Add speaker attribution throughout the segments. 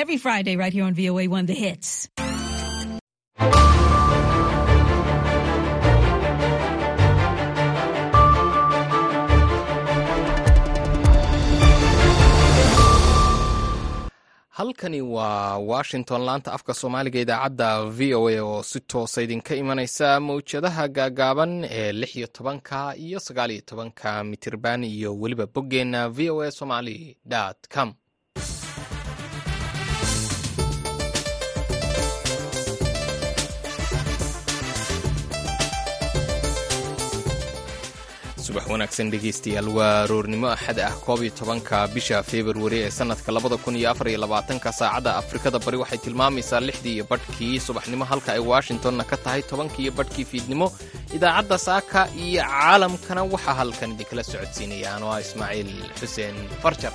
Speaker 1: Every Friday, right here on VOA One, The Hits.
Speaker 2: halkani waa washington laanta afka soomaaliga idaacadda v o a oo si toosa idinka imanaysa mawjadaha gaagaaban ee lix iyo tobanka iyo sagaal iyo tobanka mitirban iyo weliba boggeenna v o a somali com subax wanaagsan dhegeystayaal waa aroornimo axad ah koob iyo tobanka bisha februari ee sannadka labada kun iyo afar iyo labaatanka saacadda afrikada. Bari waxay tilmaamaysaa lixdii iyo badhkii. Subaxnimo halka ay washingtonna ka tahay tobankii iyo badhkii fiidnimo. Idaacadda saaka iyo caalamkana waxaa halkan idinkala socodsiinaya anoo ismaaciil xuseen farjar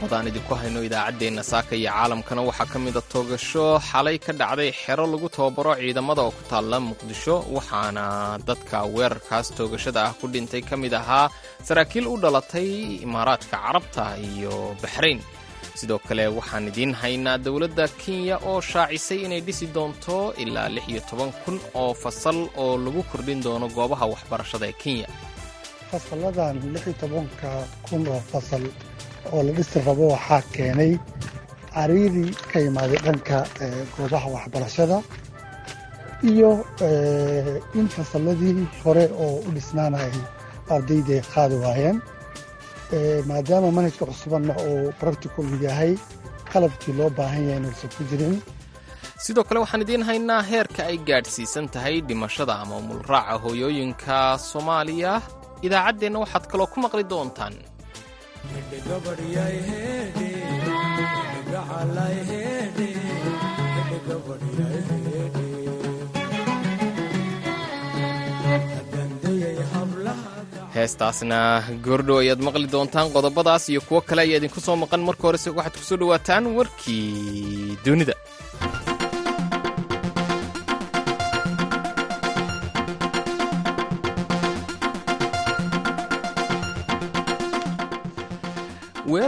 Speaker 2: qodobadaan idinku hayno idaacaddeenna saaka iyo caalamkana waxaa ka mida toogasho. Xalay ka dhacday xero lagu tababaro ciidamada oo ku taalla muqdisho waxaana dadka weerarkaas toogashada ah ku dhintay ka mid ahaa saraakiil u dhalatay imaaraadka carabta iyo baxrayn sidoo kale waxaan idiin haynaa dowladda kenya oo shaacisay inay dhisi doonto ilaa lix iyo toban kun oo fasal oo lagu kordhin doono goobaha waxbarashada ee kenya
Speaker 3: oo la dhisi rabo waxaa keenay cariirii ka imaaday dhanka goobaha waxbarashada iyo in fasalladii hore oo u dhisnaanayay ardayday qaadi waayeen maadaama manhajka cusubanna uu practical yahay qalabkii loo baahan yahay inuusan ku jirin.
Speaker 2: Sidoo kale waxaan idiin haynaa heerka ay gaadhsiisan tahay dhimashada ama umulraaca hooyooyinka soomaaliya. Idaacaddeenna waxaad kaloo ku maqli doontaan heestaasna goordhow ayaad maqli doontaan qodobadaas iyo kuwo kale ayaa idinku soo maqan marka horese waxaad ku soo dhowaataan warkii dunida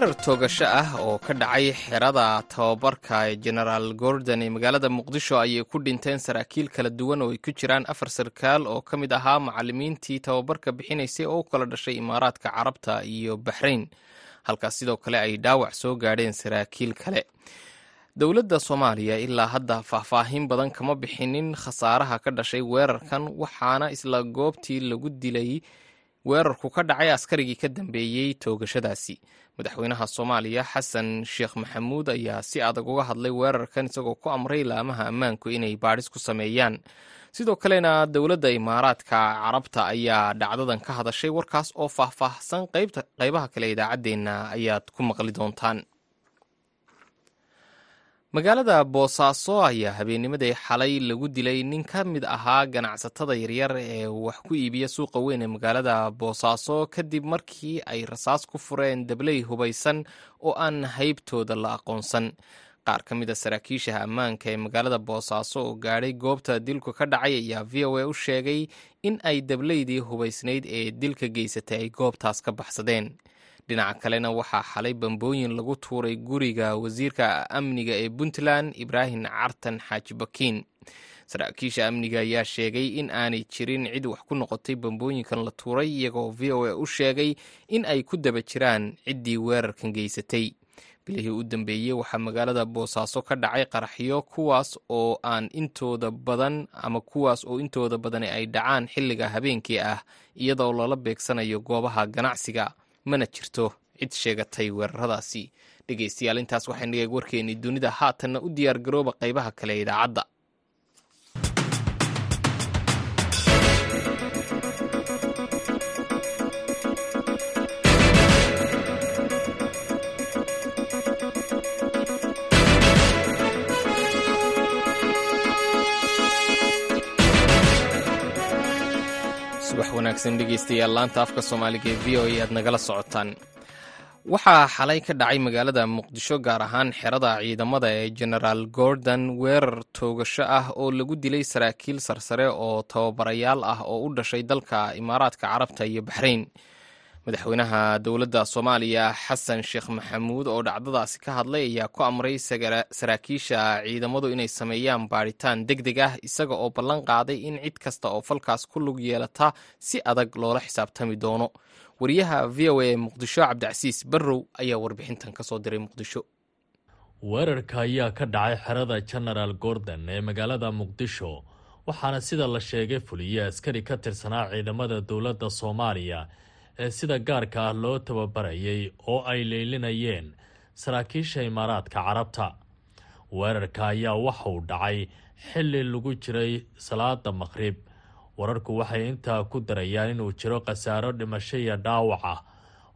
Speaker 2: weerar toogasho ah oo ka dhacay xerada tababarka genaraal gordon ee magaalada muqdisho ayay ku dhinteen saraakiil kala duwan oo ay ku jiraan afar sarkaal oo ka mid ahaa macallimiintii tababarka bixinaysay oo u kala dhashay imaaraadka carabta iyo baxrayn halkaas sidoo kale ay dhaawac soo gaadheen saraakiil kale. Dowladda soomaaliya ilaa hadda faahfaahin badan kama bixinin khasaaraha ka dhashay weerarkan waxaana isla goobtii lagu dilay weerarku ka dhacay askarigii ka dambeeyey toogashadaasi. Madaxweynaha soomaaliya xasan sheekh maxamuud ayaa si adag uga hadlay weerarkan isagoo ku amray laamaha ammaanku inay baadhis ku sameeyaan. Sidoo kalena dowladda imaaraadka carabta ayaa dhacdadan ka hadashay warkaas oo faahfaahsan qaybaha kale idaacaddeenna ayaad ku maqli doontaan magaalada boosaaso ayaa habeennimadii xalay lagu dilay nin ka mid ahaa ganacsatada yaryar ee wax ku iibiya suuqa weyn ee magaalada boosaaso kadib markii ay rasaas ku fureen dabley hubaysan oo aan haybtooda la aqoonsan. Qaar ka mid a saraakiisha ammaanka ee magaalada boosaaso oo gaadhay goobta dilku ka dhacay ayaa v o a u sheegay in ay dableydii hubaysnayd ee dilka geysatay ay goobtaas ka baxsadeen dhinaca kalena waxaa xalay bambooyin lagu tuuray guriga wasiirka amniga ee puntland ibraahim cartan xaaji bakiin saraakiisha amniga ayaa sheegay in aanay jirin cid wax ku noqotay bambooyinkan la tuuray iyagoo v o a u sheegay in ay ku daba jiraan ciddii weerarkan geysatay. Bilihii u dambeeyey waxaa magaalada boosaaso ka dhacay qaraxyo kuwaas oo aan intooda badan ama kuwaas oo intooda badani ay dhacaan xilliga habeenkii ah iyadoo loola beegsanayo goobaha ganacsiga mana jirto. Cid sheegatay weeraradaasi dhegaystayaal intaas waxay nagaeg warkeennii dunida haatanna u diyaar garooba qaybaha kale idaacadda wanaagsan dhegeystayaal laanta afka soomaaliga ee v o a aad nagala socotaan. Waxaa xalay ka dhacay magaalada muqdisho gaar ahaan xerada ciidamada ee genaraal gordon weerar toogasho ah oo lagu dilay saraakiil sarsare oo tababarayaal ah oo u dhashay dalka imaaraadka carabta iyo baxrayn madaxweynaha dowladda soomaaliya xasan sheekh maxamuud oo dhacdadaasi ka hadlay ayaa ku amray saraakiisha ciidamadu inay sameeyaan baadhitaan deg deg ah isaga oo ballan qaaday in cid kasta oo falkaas ku lug yeelata si adag loola xisaabtami doono. Wariyaha v o a muqdisho cabdicasiis barrow ayaa warbixintan ka soo diray muqdisho.
Speaker 4: Weerarka ayaa ka dhacay xerada genaraal gordon ee magaalada muqdisho waxaana sida la sheegay fuliye askari ka tirsanaa ciidamada dowladda soomaaliya sida gaarka ah loo tababarayay oo ay leylinayeen saraakiisha imaaraadka carabta. Weerarka ayaa waxa uu dhacay xilli lagu jiray salaada maqhrib. Wararku waxay intaa ku darayaan inuu jiro khasaaro dhimasho iyo dhaawac ah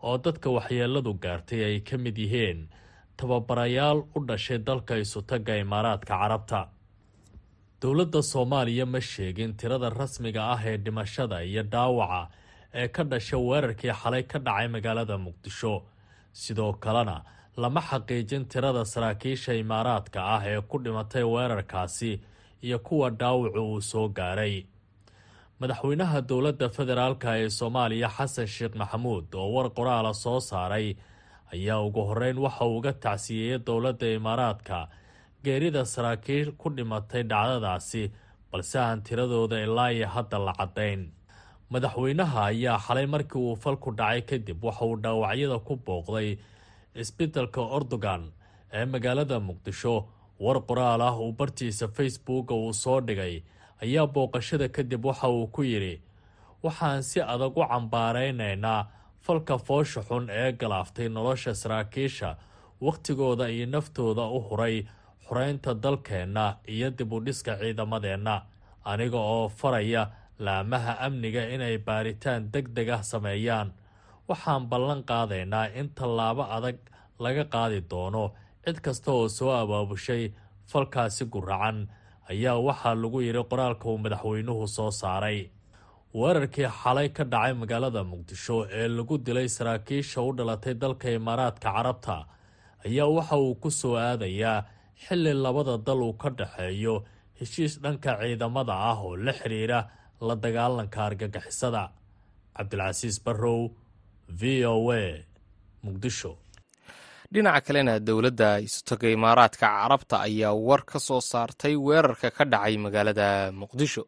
Speaker 4: oo dadka waxyeeladu gaartay ay ka mid yihiin. Tababarayaal u dhashay dalka isutagga imaaraadka carabta. Dowladda soomaaliya ma sheegin tirada rasmiga ah ee dhimashada iyo dhaawaca ee ka dhasha weerarkii xalay ka dhacay magaalada muqdisho. Sidoo kalena lama xaqiijin tirada saraakiisha imaaraadka ah ee ku dhimatay weerarkaasi iyo kuwa dhaawacu uu soo gaaray. Madaxweynaha dowladda federaalka ee soomaaliya xasan sheekh maxamuud oo war qoraala soo saaray ayaa ugu horeyn waxa uu uga tacsiyeeyay dowladda imaaraadka geerida saraakiil ku dhimatay dhacdadaasi balse aan tiradooda ilaa iyo hadda la caddayn madaxweynaha ayaa xalay markii uu falku dhacay kadib waxa uu dhaawacyada ku booqday isbitalka ordogan ee magaalada muqdisho. War qoraal ah uu bartiisa facebooka uu soo dhigay ayaa booqashada kadib waxa uu ku yidhi waxaan si adag u cambaaraynaynaa falka foosha xun ee galaaftay nolosha saraakiisha wakhtigooda iyo naftooda u huray xureynta dalkeenna iyo dib u dhiska ciidamadeenna aniga oo faraya laamaha amniga inay baaritaan deg deg ah sameeyaan. Waxaan ballan qaadaynaa in tallaabo adag laga qaadi doono. Cid kasta oo soo abaabushay falkaasi guracan. Ayaa waxaa lagu yidhi qoraalka uu madaxweynuhu soo saaray. Weerarkii xalay ka dhacay magaalada muqdisho ee lagu dilay saraakiisha u dhalatay dalka imaaraadka carabta ayaa waxa uu ku soo aadayaa xilli labada dal uu ka dhexeeyo heshiis dhanka ciidamada ah oo la xiriira la dagaalanka argagixisada cabdilcasiis barrow v o a muqdisho.
Speaker 2: Dhinaca kalena dowladda isutaga imaaraadka carabta ayaa war ka soo saartay weerarka ka dhacay magaalada muqdisho.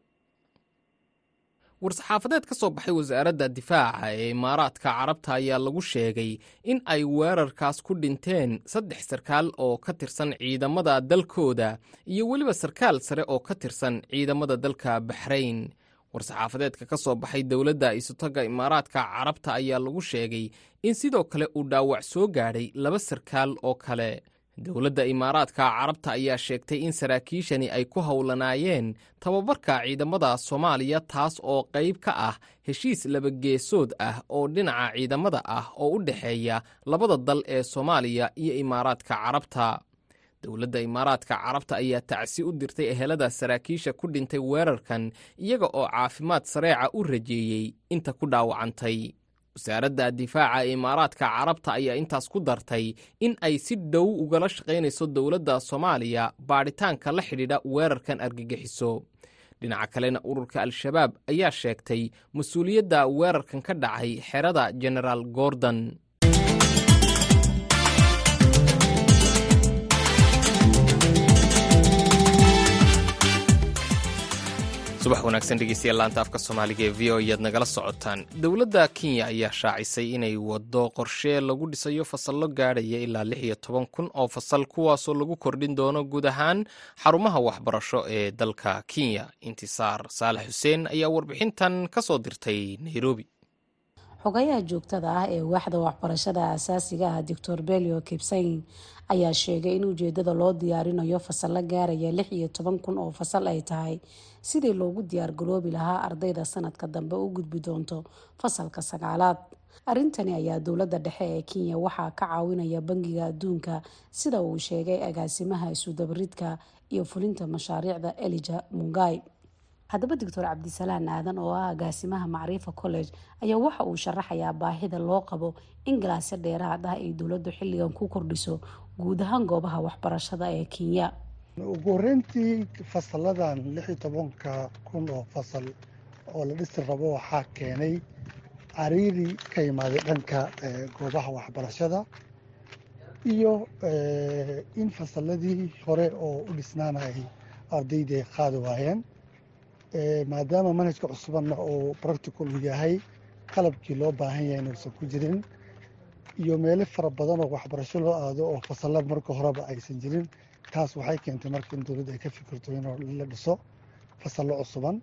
Speaker 2: War-saxaafadeed ka soo baxay wasaaradda difaaca ee imaaraadka carabta ayaa lagu sheegay in ay weerarkaas ku dhinteen saddex sarkaal oo ka tirsan ciidamada dalkooda iyo weliba sarkaal sare oo ka tirsan ciidamada dalka baxrayn war-saxaafadeedka ka soo baxay dowladda isutaga imaaraadka carabta ayaa lagu sheegay in sidoo kale uu dhaawac soo gaadhay laba sarkaal oo kale. Dowladda imaaraadka carabta ayaa sheegtay in saraakiishani ay ku howlanaayeen tababarka ciidamada soomaaliya taas oo qayb ka ah heshiis labageesood ah oo dhinaca ciidamada ah oo u dhexeeya labada dal ee soomaaliya iyo imaaraadka carabta dowladda imaaraadka carabta ayaa tacsi u dirtay ehelada saraakiisha ku dhintay weerarkan iyaga oo caafimaad sareeca u rajeeyey inta ku dhaawacantay. Wasaaradda difaaca ee imaaraadka carabta ayaa intaas ku dartay in ay si dhow ugala shaqaynayso dowladda soomaaliya baadhitaanka la xidhiidha weerarkan argagixiso dhinaca kalena ururka al-shabaab ayaa sheegtay mas'uuliyadda weerarkan ka dhacay xerada genaraal gordon subax wanaagsan dhegeystayaal laanta afka soomaaliga ee v o ayaad nagala socotaan. Dowladda kenya ayaa shaacisay inay waddo qorshe lagu dhisayo fasallo gaadhaya ilaa lix iyo toban kun oo fasal kuwaasoo lagu kordhin doono guud ahaan xarumaha waxbarasho ee dalka kenya. Intisaar saalax xuseen ayaa warbixintan ka soo dirtay nairobi
Speaker 5: xogayaha joogtada ah ee waaxda waxbarashada asaasiga ah doctor belio kibsayn ayaa sheegay in ujeedada loo diyaarinayo fasallo gaaraya lix iyo toban kun oo fasal ay tahay. Sidii loogu diyaargaroobi lahaa ardayda sanadka dambe u gudbi doonto fasalka sagaalaad? Arrintani ayaa dowladda dhexe ee kenya waxaa ka caawinaya bangiga adduunka sida uu sheegay agaasimaha isudabaridka iyo fulinta mashaariicda elija mungai haddaba doctor cabdisalaan aadan oo ah agaasimaha macriifa college ayaa waxa uu sharaxayaa baahida loo qabo in galaasyo dheeraad ah ay dowladdu xilligan ku kordhiso guud ahaan goobaha waxbarashada ee kenya.
Speaker 3: Ugu horeyntii fasaladan lix iyo tobanka kun oo fasal oo la dhisi rabo waxaa keenay cariiri ka imaaday dhanka goobaha waxbarashada iyo in fasaladii hore oo u dhisnaana ay ardayda ay qaadi waayeen maadaama manhajka cusubanna uu practical yahay qalabkii loo baahan yahay inuusan ku jirin iyo meelo fara badan oo waxbarasho loo aado oo fasalla marka horeba aysan jirin taas waxay keentay marka in dowladda ay ka fikirto in la dhiso fasallo cusuban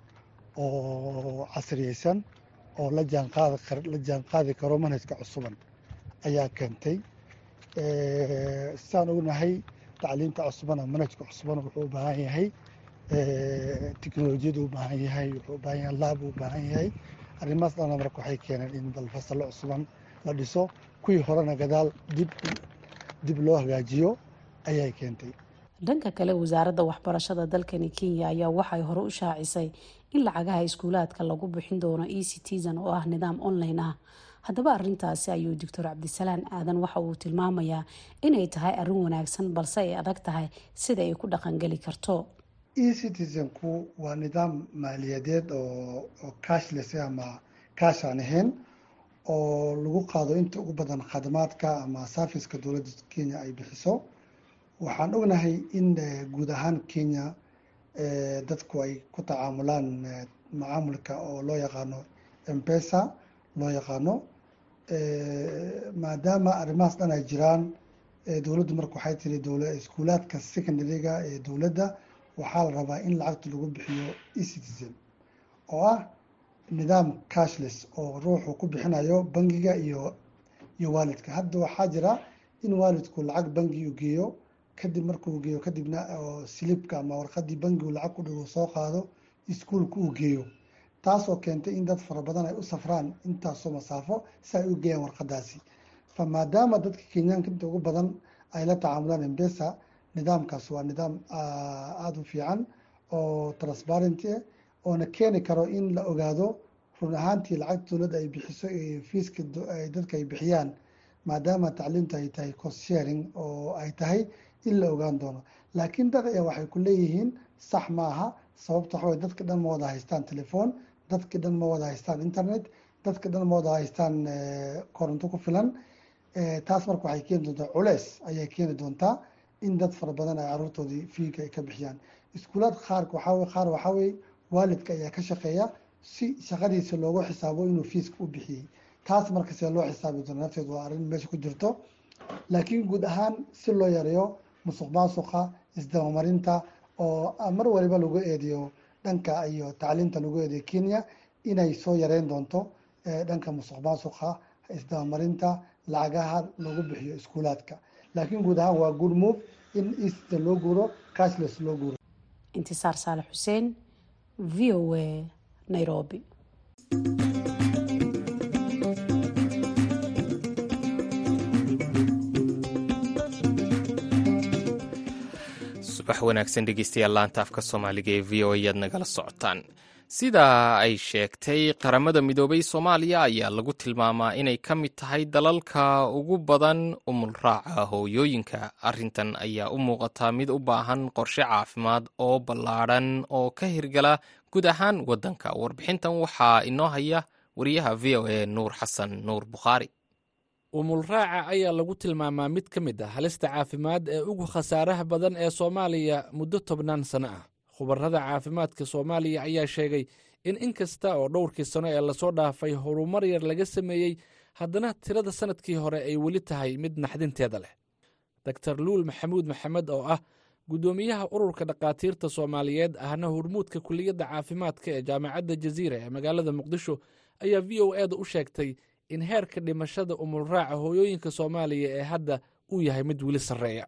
Speaker 3: oo casriyeysan oo la jaanqaadi la jaanqaadi karo manhajka cusuban ayaa keentay. Sidaan ognahay tacliinta cusubana manhajka cusuban wuxuu u baahan yahay teknolojiyadu u baahan yahay wuxuu u baahan yahay laab u baahan yahay. Arrimahaas dhana marka waxay keeneen in bal fasallo cusuban la dhiso. Kuwii horena gadaal dib dib loo hagaajiyo ayay keentay.
Speaker 5: Dhanka kale wasaaradda waxbarashada dalkani kenya ayaa waxay hore u shaacisay in lacagaha iskuulaadka lagu bixin doono e citizen oo ah nidaam online ah. Haddaba arintaasi ayuu doctor cabdisalaan aadan waxa uu tilmaamayaa inay tahay arrin wanaagsan balse ay adag tahay sida ay ku dhaqangeli karto
Speaker 3: e citizenku waa nidaam maaliyadeed oo cashless ama kaash aan ahayn oo lagu qaado inta ugu badan khadamaadka ama serviceka dowladda kenya ay bixiso. Waxaan ognahay in guud ahaan kenya dadku ay ku tacaamulaan macaamulka oo loo yaqaano mpesa loo yaqaano maadaama arrimahaas dhan ay jiraan dowladdu marka waxay tiri iskuulaadka secondaryga ee dowladda waxaa la rabaa in lacagta lagu bixiyo ecitizen oo ah nidaam cashless oo ruuxu ku bixinayo bangiga iyo iyo waalidka. Hadda waxaa jira in waalidku lacag bangi u geeyo kadib markuu geeyo kadibna slibka ama warqadii bangigu lacag ku dhigo soo qaado iskuolka uu geeyo. Taasoo keentay in dad fara badan ay u safraan intaasoo masaafo si ay u geeyaan warqadaasi fa maadaama dadka kenyaanka inta ugu badan ay la tacaamulaan embesa nidaamkaas waa nidaam aada u fiican oo transparenty ah oona keeni karo in la ogaado run ahaantii lacagta dowladda ay bixiso iyo fiiska dadka ay bixiyaan maadaama tacliinta ay tahay cost sharing oo ay tahay in la ogaan doono. Laakiin dad ayaa waxay ku leeyihiin sax ma aha sababta waxaway dadka dhan ma wada haystaan telefoon dadka dhan ma wada haystaan internet dadka dhan ma wada haystaan koronto ku filan. Taas marka waxay keeni doontaa culeys ayay keeni doontaa in dad fara badan ay caruurtoodii fiiga ay ka bixiyaan. Iskuulaad qaar qaar waxaa weye waalidka ayaa ka shaqeeya si shaqadiisa loogu xisaabo inuu fiiska u bixiyey. Taas marka see loo xisaabi doono nafteed waa arrin meesha ku jirto. Laakiin guud ahaan si loo yareeyo musuq maasuqa isdabamarinta oo mar waliba lagu eedeyo dhanka iyo tacliinta lagu eedeyo kenya inay soo yareyn doonto dhanka musuq maasuqa isdabamarinta lacagaha lagu bixiyo iskuulaadka laakiin guud ahaan waa good move in easta loo guuro cashless loo guuro
Speaker 5: intisaar saalax xuseen v o a nairobi.
Speaker 2: Subax wanaagsan dhegeystayaal laanta afka soomaaliga ee v o ayaad nagala socotaan sida ay sheegtay qaramada midoobay soomaaliya ayaa lagu tilmaamaa inay ka mid tahay dalalka ugu badan umulraaca hooyooyinka. Arrintan ayaa u muuqataa mid u baahan qorshe caafimaad oo ballaadhan oo ka hirgala guud ahaan waddanka. Warbixintan waxaa inoo haya wariyaha v o a nuur xasan nuur bukhaari.
Speaker 6: Umulraaca ayaa lagu tilmaamaa mid ka mid ah halista caafimaad ee ugu khasaaraha badan ee soomaaliya muddo tobnaan sano ah khubarrada caafimaadka soomaaliya ayaa sheegay in in kasta oo dhowrkii sano ee la soo dhaafay horumar yar laga sameeyey haddana tirada sannadkii hore ay weli tahay mid naxdinteeda leh. Doktor luul maxamuud maxamed oo ah guddoomiyaha ururka dhakhaatiirta soomaaliyeed ahna hormuudka kuliyadda caafimaadka ee jaamacadda jaziira ee magaalada muqdisho ayaa v o e da u sheegtay in heerka dhimashada umulraaca hooyooyinka soomaaliya ee hadda uu yahay mid weli sarreeya.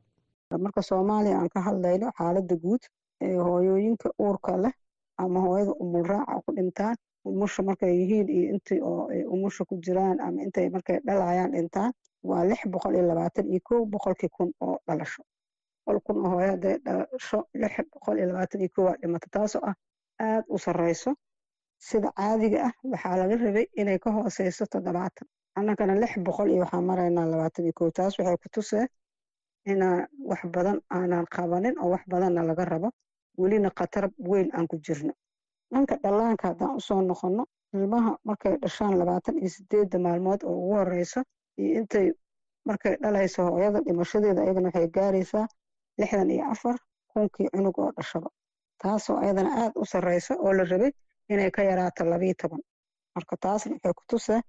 Speaker 7: Marka soomaaliya aan ka hadlayno xaaladda guud hooyooyinka uurka leh ama hooyada umulraaca ku dhintaan umusha markay yihiin iyo intii oo umusha ku jiraan ama intay markay dhalayaan dhintaan waa lix boqol iyo labaatan iyo kow boqolkii kun oo dhalasho. Boqol kun oo hooyo hadday dhalasho lix boqol iyo labaatan iyo kow waa dhimata taasoo ah aad u sarreyso sida caadiga ah. Waxaa laga rabay inay ka hooseyso toddobaatan. Annagana lix boqol iyo waxaan maraynaa labaatan iyo kow taas waxay ku tusee inaan wax badan aanan qabanin oo wax badanna laga rabo welina khatar weyn aan ku jirno. Dhanka dhallaanka haddaan u soo noqonno ilmaha markay dhashaan labaatan iyo sideedda maalmood oo ugu horeyso iyo intay markay dhalayso hooyada dhimashadeeda ayadana waxay gaaraysaa lixdan iyo afar kunkii cunug oo dhashaba taasoo ayadana aad u sarreyso oo la rabay inay ka yaraato labiyo toban. Marka taasna waxay ku tusaa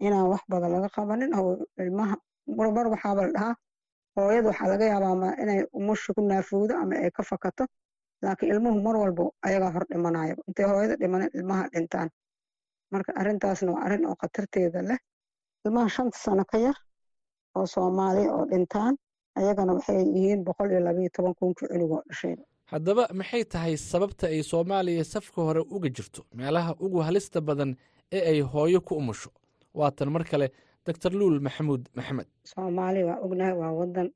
Speaker 7: inaan wax badan laga qabanin oo ilmaha marmar waxaaba la dhahaa hooyada waxaa laga yaabaa inay umusha ku naafowdo ama ay ka fakato laakiin ilmuhu mar walba ayagaa hor dhimanayo intay hooyada dhimanin ilmaha dhintaan. Marka arrintaasna waa arrin oo khatarteeda leh. Ilmaha shanta sano ka yar oo soomaaliya oo dhintaan ayagana waxay yihiin boqol iyo labayo toban kunkii cunug oo dhashayba
Speaker 6: haddaba maxay tahay sababta ay soomaaliya safka hore uga jirto? Meelaha ugu halista badan ee ay hooyo ku umusho. Waatan mar kale doctor luul maxamuud maxamed.
Speaker 7: Soomaaliya waa ognahay waa wadan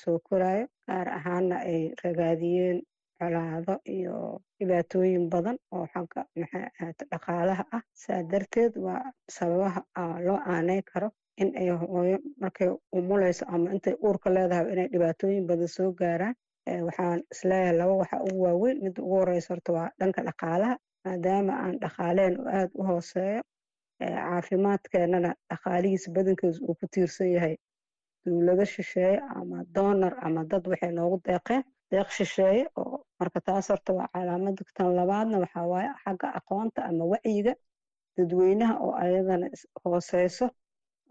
Speaker 7: soo koraayo gaar ahaana ay ragaadiyeen colaado iyo dhibaatooyin badan oo xagga maxay ahaata dhaqaalaha ah. Saa darteed waa sababaha loo aanay karo in ay hooyo markay umuleyso ama intay uurka leedahay inay dhibaatooyin badan soo gaaraan. Waxaan is leeyahay laba waxa ugu waaweyn. Midda ugu horeysa horta waa dhanka dhaqaalaha maadaama aan dhaqaaleen oo aada u hooseeyo caafimaadkeenana dhaqaalihiisa badankiisa uu ku tiirsan yahay dowlado shisheeye ama donar ama dad waxay noogu deeqeen deeq shisheeye oo marka taas horta waa calaamada tan labaadna waxaa waaye xagga aqoonta ama wacyiga dadweynaha oo ayadana hooseyso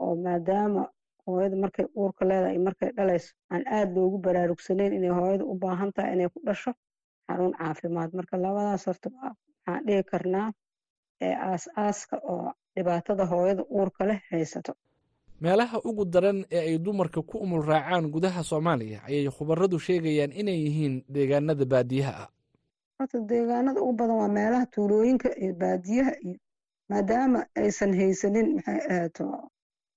Speaker 7: oo maadaama hooyada markay uurka leedahay markay dhalayso aan aada loogu baraarugsanayn inay hooyada u baahan tahay inay ku dhasho xarun caafimaad. Marka labadaas horta waxaan dhihi karnaa ee aas-aaska oo dhibaatada hooyada uurka leh haysato
Speaker 6: meelaha ugu daran ee ay dumarka ku umul raacaan gudaha soomaaliya ayay khubaradu sheegayaan inay yihiin deegaanada baadiyaha. Ah
Speaker 7: horta deegaanada ugu badan waa meelaha tuulooyinka iyo baadiyaha iyo maadaama aysan haysanin maxay ahaato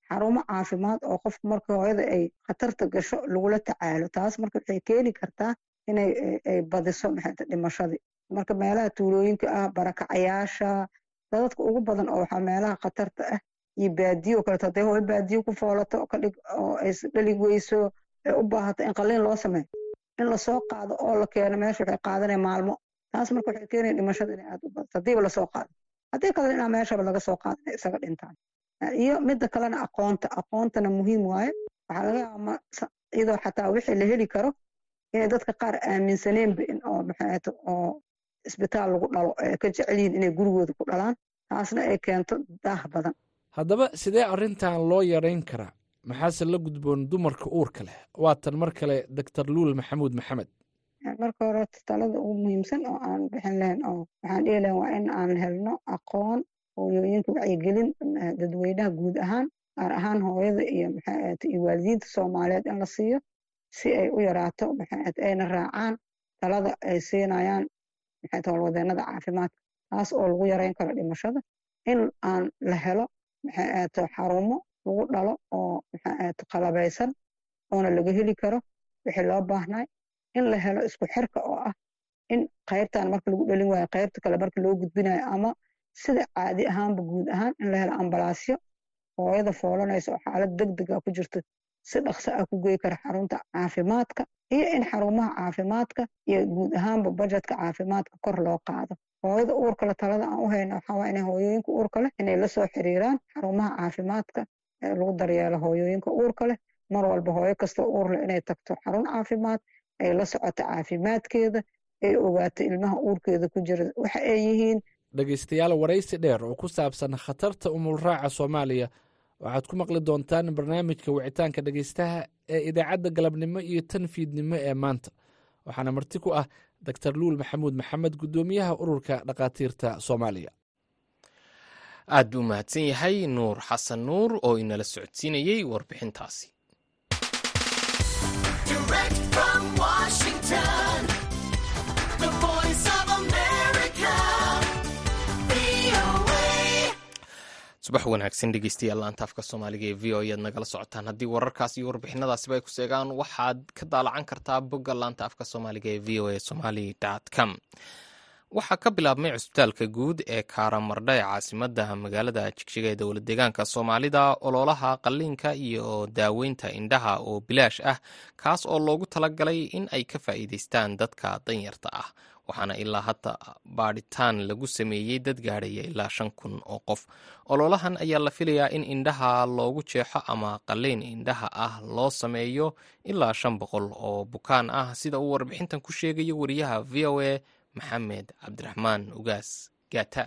Speaker 7: xarumo caafimaad oo qofku marka hooyada ay khatarta gasho lagula tacaalo taas marka waxay keeni kartaa inay ay badiso maxayta dhimashadii. Marka meelaha tuulooyinka ah barakacayaasha dadadka ugu badan oo waxaa meelaha khatarta ah iyo baadiyo kaleto hadday hooyo baadiyo ku foolato kadhig oo ay dhali weyso ay u baahato in qalliin loo sameeyo in la soo qaado oo la keeno meesha waxay qaadanaya maalmo taas marka waxay keenaya dhimashada inay aada u badato haddiiba la soo qaado haddii kalena inaa meeshaba laga soo qaado inay isaga dhintaan iyo midda kalena aqoonta aqoontana muhiim waaye waxaa laga yaaba iyadoo xataa wixii la heli karo inay dadka qaar aaminsaneenba in oo maxaata oo isbitaal lagu dhalo ay ka jecel yihiin inay gurigooda ku dhalaan taasna ay keento daah badan
Speaker 6: haddaba sidee arrintan loo yarayn karaa? Maxaase la gudboon dumarka uurka leh? Waatan mar kale doctor luul maxamuud maxamed.
Speaker 7: Marka hore talada ugu muhiimsan oo aan bixin lahayn oo waxaan dhihi lahayn waa in aan helno aqoon hooyooyinka wacyigelin dadweynaha guud ahaan gaar ahaan hooyada iyo waalidiinta soomaaliyeed in la siiyo si ay u yaraato ayna raacaan talada ay siinayaan howlwadeenada caafimaadka taas oo lagu yarayn karo dhimashada. In aan la helo maxaat xarumo lagu dhalo oo maxaat qalabaysan oona laga heli karo? Wixii loo baahnay in la helo isku xirka oo ah in qaybtan marka lagu dhalin waayo qaybta kale marka loo gudbinayo ama sida caadi ahaanba guud ahaan in la helo ambalaasyo hooyada foolanaysa oo xaalad deg dega ku jirto si dhaqso ah ku gey kara xarunta caafimaadka iyo in xarumaha caafimaadka iyo guud ahaanba bajetka caafimaadka kor loo qaado hooyada uurkale talada aan u hayna waxaa waa inay hooyooyinka uurka leh inay la soo xiriiraan xarumaha caafimaadka ee lagu daryeelo hooyooyinka uurka leh. Mar walba hooyo kasta uur leh inay tagto xarun caafimaad ay la socoto caafimaadkeeda ay ogaato ilmaha uurkeeda ku jira waxa ay yihiin.
Speaker 6: Dhegaystayaal waraysi dheer oo ku saabsan khatarta umulraaca soomaaliya waxaad ku maqli doontaan barnaamijka wicitaanka dhegaystaha ee idaacadda galabnimo iyo tan fiidnimo ee maanta. Waxaana marti ku ah doctor luul maxamuud maxamed guddoomiyaha ururka dhakhaatiirta soomaaliya.
Speaker 2: Aad buu mahadsan yahay nuur xasan nuur oo inala socodsiinayey warbixintaasi subax wanaagsan dhegeystayaal laanta afka soomaaliga ee v o ayaad nagala socotaan. Haddii wararkaas iyo warbixinadaasiba ay ku seegaan waxaad ka daalacan kartaa bogga laanta afka soomaaliga ee v o a somali com. Waxaa ka bilaabmay cusbitaalka guud ee kaaramardha ee caasimadda magaalada jigjiga ee dowlad deegaanka soomaalida ololaha qalliinka iyo daaweynta indhaha oo bilaash ah kaas oo loogu talagalay in ay ka faa'iidaystaan dadka danyarta ah waxaana ilaa hadda baadhitaan lagu sameeyey dad gaadhaya ilaa shan kun oo qof. Ololahan ayaa la filayaa in indhaha loogu jeexo ama qalliin indhaha ah loo sameeyo ilaa shan boqol oo bukaan ah. Sida uu warbixintan ku sheegayo wariyaha v o a maxamed cabdiraxmaan ugaas gaata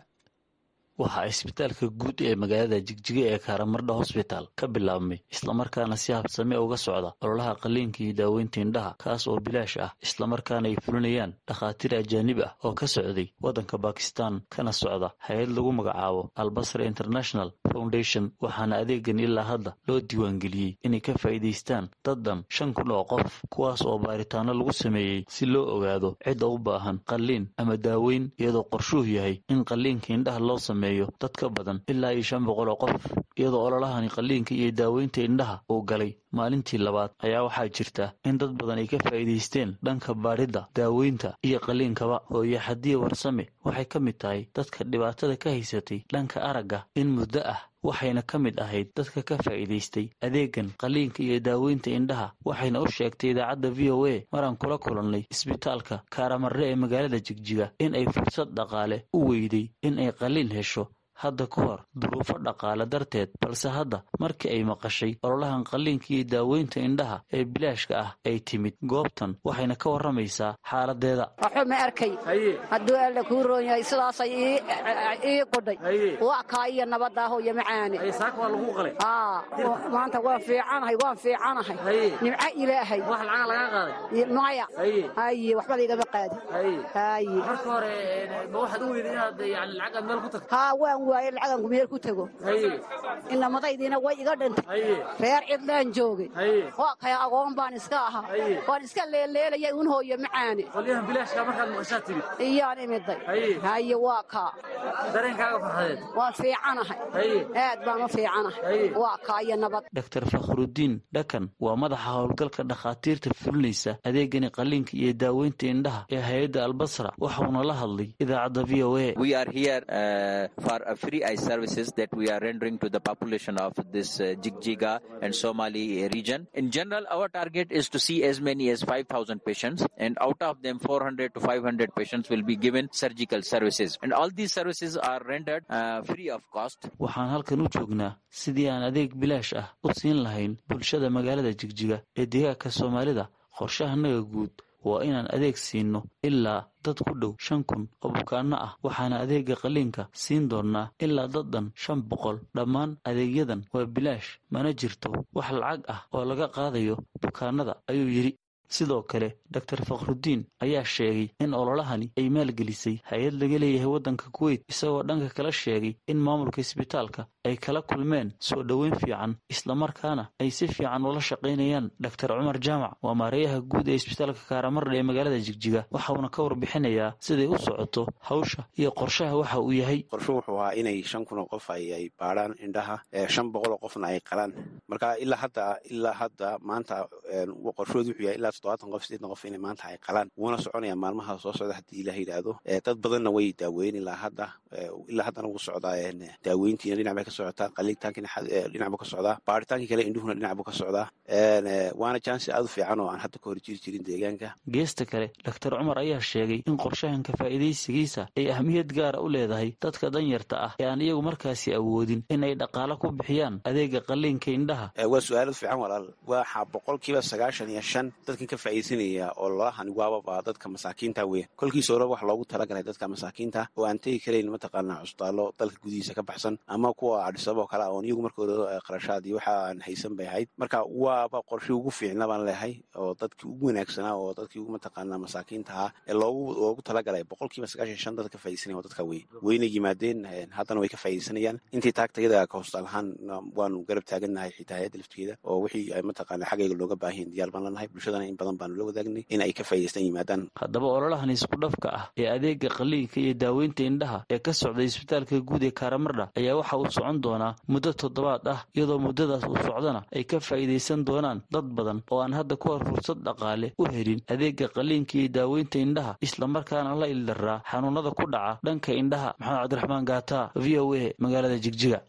Speaker 8: waxaa isbitaalka guud ee magaalada jigjiga ee kaaramardha hosbitaal ka bilaabmay islamarkaana si habsame uga socda ololaha qalliinka iyo daaweynta indhaha kaas oo bilaash ah islamarkaana ay fulinayaan dhakhaatiir ajaanib ah oo ka socday waddanka bakistan kana socda hay'ad lagu magacaabo albasra international foundation waxaana adeegan ilaa hadda loo diiwaangeliyey inay ka faa'iidaystaan dad dhan shan kun oo qof kuwaas oo baaritaano lagu sameeyey si loo ogaado cidda u baahan qalliin ama daaweyn iyadoo qorshuhu yahay in qalliinka indhaha loo sameeyo dad ka badan ilaa iyo shan boqol oo qof iyadoo ololahani qalliinka iyo daaweynta indhaha uu galay maalintii labaad. Ayaa waxaa jirta in dad badan ay ka faa'iidaysteen dhanka baadhidda daaweynta iyo qalliinkaba hooye xadiya warsame waxay ka mid tahay dadka dhibaatada ka haysatay dhanka aragga in muddo ah waxayna ka mid ahayd dadka ka faa'iidaystay adeegan qalliinka iyo daaweynta indhaha waxayna u sheegtay idaacadda v o a maraan kula kulannay isbitaalka kaaramarre ee magaalada jigjiga in ay fursad dhaqaale u weyday in ay qalliin hesho hadda ka hor duruufo dhaqaale darteed balse hadda markii ay maqashay ololahan qalliinka iyo daaweynta indhaha ee bilaashka ah ay timid. Goobtan waxayna ka warramaysaa xaaladeeda.
Speaker 9: Waxba ma arkay? Hadduu alla kuu roon yahay sidaasay ii qudhay. Waa kaa iyo nabadaahoyo macaane. Maanta waan fiicanahay waan fiicanahay. Nimco ilaahay. Maya haye. Waxba laygama qaadi haa waan waaye lacaganku meel ku tego inamadaydiina way iga dhintay reer cidlaan joogay kay agoon baan iska ahaa. Waan iska leeleelaya un hooyo macaane. Iyaan imiday haye. Waa kaa waan fiicanahay aad baan u fiicanahay waa kaa iyo nabad.
Speaker 8: Dr fakhrudiin dhakan waa madaxa howlgalka dhakhaatiirta fulinaysa adeegani qalliinka iyo daaweynta indhaha ee hay'adda albasra waxauna la hadlay idaacadda v o a.
Speaker 10: For free eye services that we are rendering to the population of this uh, Jigjiga and Somali region. In general, our target is to see as many as 5,000 patients, and out of them, 400 to 500 patients will be given surgical services. And all these services are rendered uh, free of cost.
Speaker 8: waxaan halkan u joognaa sidii aan adeeg bilaash ah u siin lahayn bulshada magaalada jigjiga ee deegaanka soomaalida qorshahanaga guud waa inaan adeeg siino ilaa dad ku dhow shan kun oo bukaano ah. Waxaana adeega qalliinka siin doonnaa ilaa dad dhan shan boqol. Dhammaan adeegyadan waa bilaash. Mana jirto wax lacag ah oo laga qaadayo bukaanada ayuu yidhi. Sidoo kale dor fakhrudiin ayaa sheegay in ololahani ay maalgelisay. Hay'ad laga leeyahay waddanka kuweyt isagoo dhanka kala sheegay in maamulka isbitaalka ay kala kulmeen soo dhoweyn fiican islamarkaana ay si fiican ula shaqaynayaan. Dor cumar jaamac waa maareeyaha guud ee isbitaalka kaaramardha ee magaalada jigjiga waxauna ka warbixinayaa siday u socoto hawsha iyo qorshaha waxa uu yahay.
Speaker 11: Qorshu wuxuu ahaa inay shan kun oo qof ay baadhaan indhaha shan boqol oo qofna ay qalaan. Marka ilaa hadda ilaa hadda maanta qorshoodu wuxuu yahay ilaa toddobaatan qof sideetan qof inay maanta ay qalaan. Wuuna soconaya maalmaha soo socda haddii ilaah yidhaahdo dad badanna way daaweyn ilaa hadda ilaa haddana wuu socdaa daaweyntiina dhinac bay ka socotaa qaliintaankiina dhinac buu ka socdaa baaritaankii kale indhuhuna dhinac buu ka socdaa waana jansi aad u fiican oo aan hadda ka hor jiri jirin deegaanka.
Speaker 8: Geesta kale doctor cumar ayaa sheegay in qorshahanka faa'iidaysigiisa ay ahmiyad gaara u leedahay dadka danyarta ah ee aan iyagu markaasi awoodin in ay dhaqaalo ku bixiyaan adeega qalliinka indhaha.
Speaker 11: Waa su'aalad fiican walaal. Waxaa boqolkiiba sagaashan iyo shan dadkan ka faa'iidaysanaya oo lolahani waababa dadka masaakiinta weyn. Kolkiisa hore wax loogu talagalay dadka masaakiinta oo aan tegi karayn mataqaanaa cusbitaallo dalka gudihiisa ka baxsan ama kuwa adhisaboo kale oon iyagu markooda qarashaad iyo waxa aan haysan bay ahayd. Marka waaba qorshii ugu fiicna baan leehay oo dadkii ugu wanaagsanaa oo dadkii ugu mataqaanaa masaakiinta ahaa ee loogu talagalay boqolkiiba sagaashan shan dadka ka faa'iidaysanaya waa dadka wey weyna yimaadeen haddana way ka faa'iidaysanayaan intii taagtayada ka ahaan waanu garab taagannahay xitaa hay'adda laftigeeda oo wixii ay mataqaanaa xaggayga looga baahan diyaar baan lanahay bulshadana in badan baanu la wadaagnay in ay ka faa'idaystaan yimaadaan.
Speaker 8: Haddaba ololahan isku dhafka ah ee adeega qalliinka iyo daaweynta indhaha ee ka socday isbitaalka guud ee kaaramardha ayaa waxa uu socon socon doonaa muddo toddobaad ah iyadoo muddadaas uu socdana ay ka faa'iidaysan doonaan dad badan oo aan hadda ku hor fursad dhaqaale u helin adeega qaliinka iyo daaweynta indhaha islamarkaana la ildaraa xanuunada ku dhaca dhanka indhaha. Maxamed cabdiraxmaan gaata v o a magaalada jigjiga.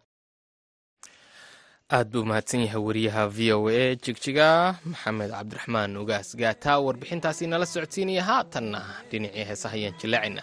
Speaker 12: Aad buu mahadsan yahay wariyaha v o a jigjiga. Maxamed cabdiraxmaan ugaas gaata warbixintaasi nala socodsiinaya haatanna dhinacii heesaha ayaan jilaacina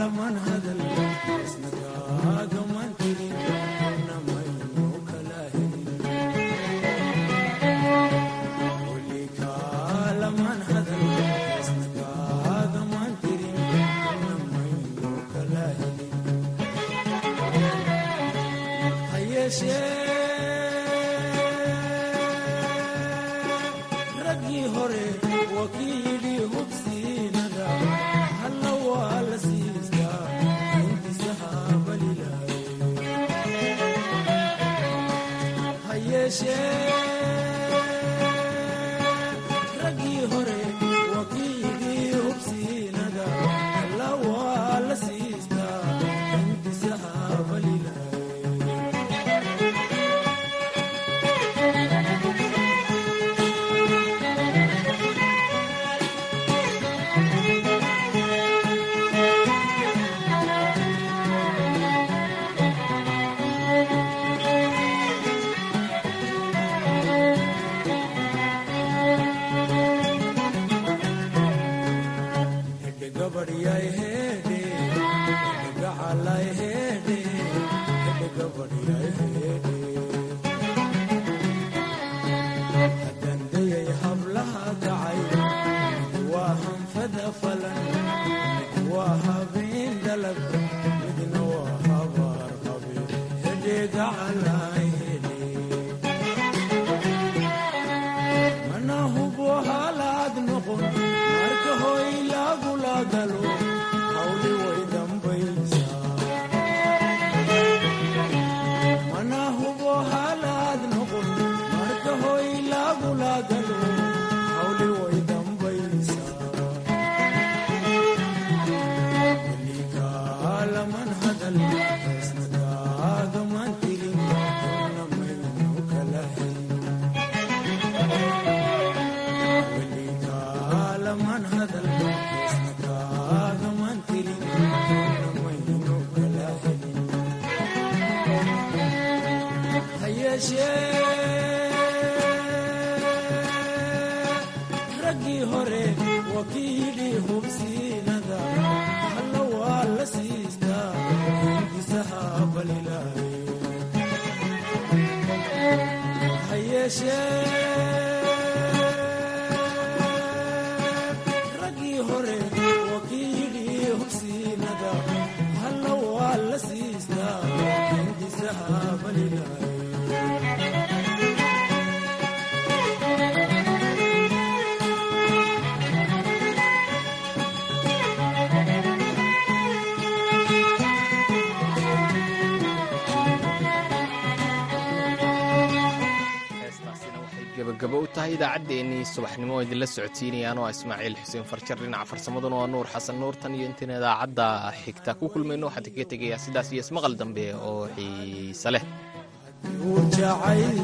Speaker 12: la mano. ha yeeshee gabagabo u tahay idaacaddeenii subaxnimo oo idinla socodsiinayaan oo ismaaciil xuseen farjar dhinaca farsamaduna waa nuur xasan nuur tan iyo intayn idaacadda xigta ku kulmayno. Waxaan kaga tegayaa sidaas iyo ismaqal dambe oo xiise leh.
Speaker 13: Jacayl